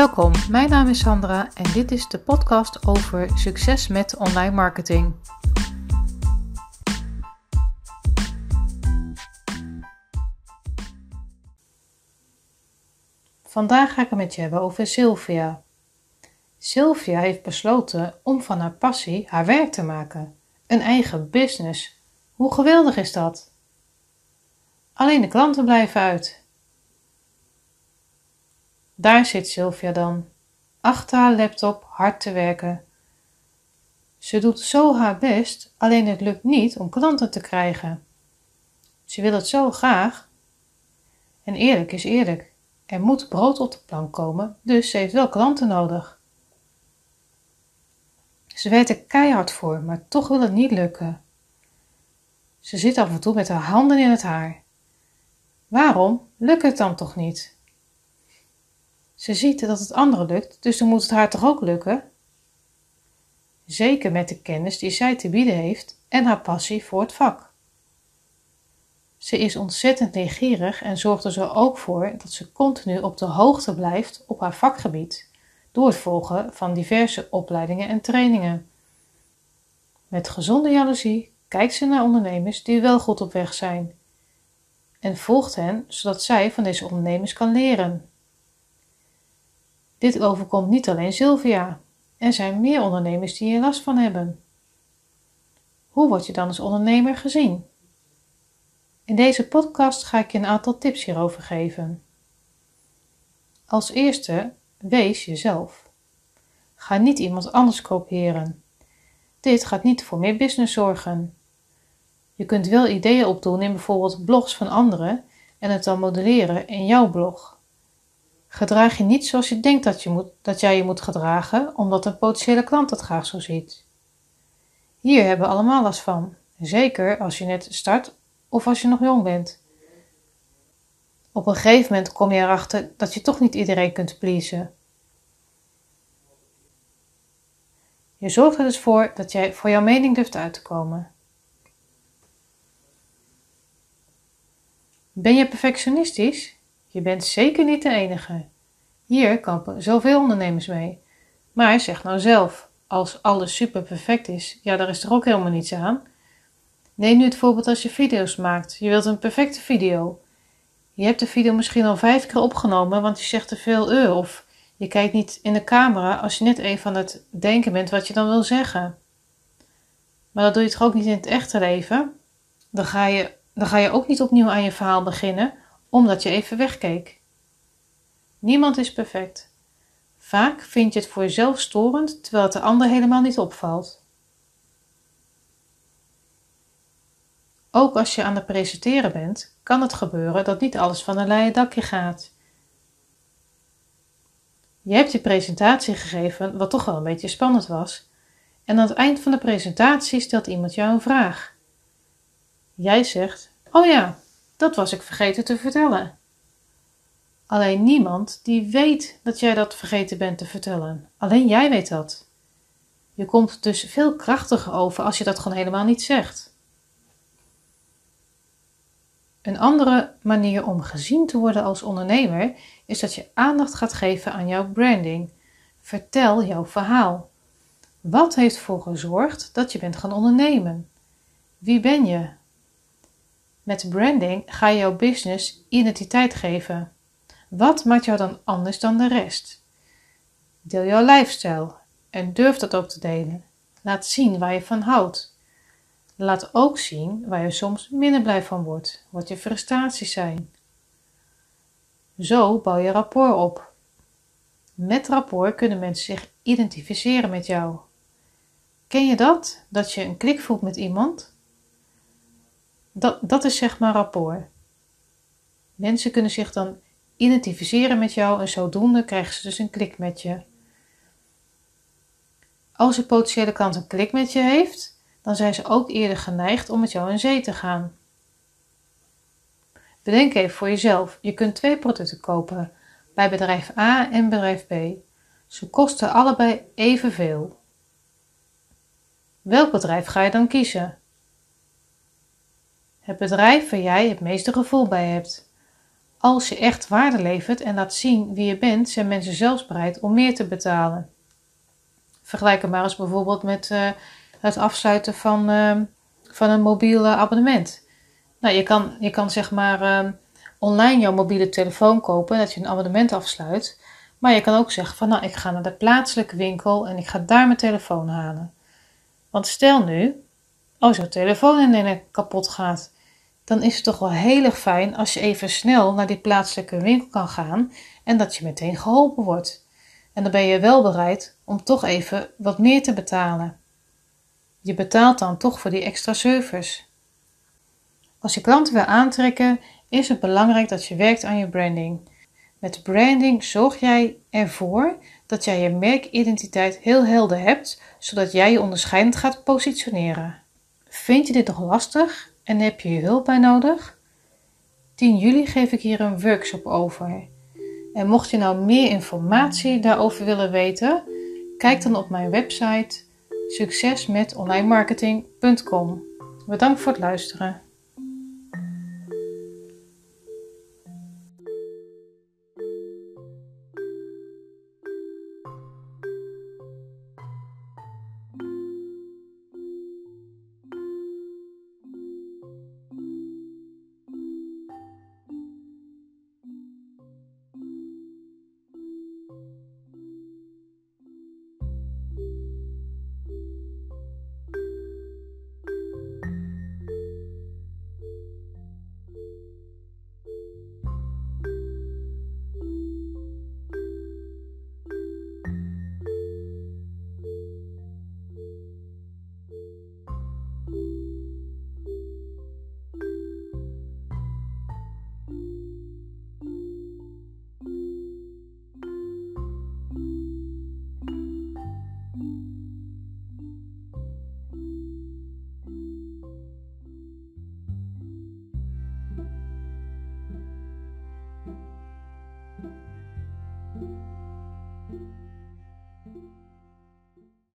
Welkom, mijn naam is Sandra en dit is de podcast over succes met online marketing. Vandaag ga ik het met je hebben over Sylvia. Sylvia heeft besloten om van haar passie haar werk te maken. Een eigen business. Hoe geweldig is dat? Alleen de klanten blijven uit. Daar zit Sylvia dan, achter haar laptop hard te werken. Ze doet zo haar best, alleen het lukt niet om klanten te krijgen. Ze wil het zo graag. En eerlijk is eerlijk. Er moet brood op de plank komen, dus ze heeft wel klanten nodig. Ze werkt er keihard voor, maar toch wil het niet lukken. Ze zit af en toe met haar handen in het haar. Waarom lukt het dan toch niet? Ze ziet dat het anderen lukt, dus dan moet het haar toch ook lukken? Zeker met de kennis die zij te bieden heeft en haar passie voor het vak. Ze is ontzettend leergierig en zorgt er zo ook voor dat ze continu op de hoogte blijft op haar vakgebied door het volgen van diverse opleidingen en trainingen. Met gezonde jaloezie kijkt ze naar ondernemers die wel goed op weg zijn en volgt hen zodat zij van deze ondernemers kan leren. Dit overkomt niet alleen Sylvia. Er zijn meer ondernemers die hier last van hebben. Hoe word je dan als ondernemer gezien? In deze podcast ga ik je een aantal tips hierover geven. Als eerste, wees jezelf. Ga niet iemand anders kopiëren. Dit gaat niet voor meer business zorgen. Je kunt wel ideeën opdoen in bijvoorbeeld blogs van anderen en het dan modelleren in jouw blog. Gedraag je niet zoals je denkt dat, je moet, dat jij je moet gedragen, omdat een potentiële klant dat graag zo ziet. Hier hebben we allemaal last van, zeker als je net start of als je nog jong bent. Op een gegeven moment kom je erachter dat je toch niet iedereen kunt pleasen. Je zorgt er dus voor dat jij voor jouw mening durft uit te komen. Ben je perfectionistisch? Je bent zeker niet de enige. Hier kampen zoveel ondernemers mee. Maar zeg nou zelf, als alles super perfect is, ja, daar is er ook helemaal niets aan. Neem nu het voorbeeld als je video's maakt. Je wilt een perfecte video. Je hebt de video misschien al vijf keer opgenomen, want je zegt te veel uh, of je kijkt niet in de camera als je net even aan het denken bent wat je dan wil zeggen. Maar dat doe je toch ook niet in het echte leven? Dan ga je, dan ga je ook niet opnieuw aan je verhaal beginnen, omdat je even wegkeek. Niemand is perfect. Vaak vind je het voor jezelf storend, terwijl het de ander helemaal niet opvalt. Ook als je aan het presenteren bent, kan het gebeuren dat niet alles van een leien dakje gaat. Je hebt je presentatie gegeven, wat toch wel een beetje spannend was, en aan het eind van de presentatie stelt iemand jou een vraag. Jij zegt: Oh ja, dat was ik vergeten te vertellen. Alleen niemand die weet dat jij dat vergeten bent te vertellen. Alleen jij weet dat. Je komt dus veel krachtiger over als je dat gewoon helemaal niet zegt. Een andere manier om gezien te worden als ondernemer is dat je aandacht gaat geven aan jouw branding. Vertel jouw verhaal. Wat heeft ervoor gezorgd dat je bent gaan ondernemen? Wie ben je? Met branding ga je jouw business identiteit geven. Wat maakt jou dan anders dan de rest? Deel jouw lifestyle en durf dat ook te delen. Laat zien waar je van houdt. Laat ook zien waar je soms minder blij van wordt, wat je frustraties zijn. Zo bouw je rapport op. Met rapport kunnen mensen zich identificeren met jou. Ken je dat? Dat je een klik voelt met iemand? Dat, dat is zeg maar rapport. Mensen kunnen zich dan identificeren met jou en zodoende krijgen ze dus een klik met je. Als je potentiële klant een klik met je heeft, dan zijn ze ook eerder geneigd om met jou in zee te gaan. Bedenk even voor jezelf: je kunt twee producten kopen bij bedrijf A en bedrijf B. Ze kosten allebei evenveel. Welk bedrijf ga je dan kiezen? Het bedrijf waar jij het meeste gevoel bij hebt. Als je echt waarde levert en laat zien wie je bent, zijn mensen zelfs bereid om meer te betalen. Vergelijk het maar eens bijvoorbeeld met uh, het afsluiten van, uh, van een mobiel abonnement. Nou, je kan, je kan zeg maar uh, online jouw mobiele telefoon kopen, dat je een abonnement afsluit. Maar je kan ook zeggen van nou, ik ga naar de plaatselijke winkel en ik ga daar mijn telefoon halen. Want stel nu, als jouw telefoon in kapot gaat, dan is het toch wel heel erg fijn als je even snel naar die plaatselijke winkel kan gaan en dat je meteen geholpen wordt. En dan ben je wel bereid om toch even wat meer te betalen. Je betaalt dan toch voor die extra service. Als je klanten wil aantrekken, is het belangrijk dat je werkt aan je branding. Met branding zorg jij ervoor dat jij je merkidentiteit heel helder hebt, zodat jij je onderscheidend gaat positioneren. Vind je dit nog lastig en heb je hulp bij nodig? 10 juli geef ik hier een workshop over. En mocht je nou meer informatie daarover willen weten, kijk dan op mijn website succesmetonlinemarketing.com. Bedankt voor het luisteren.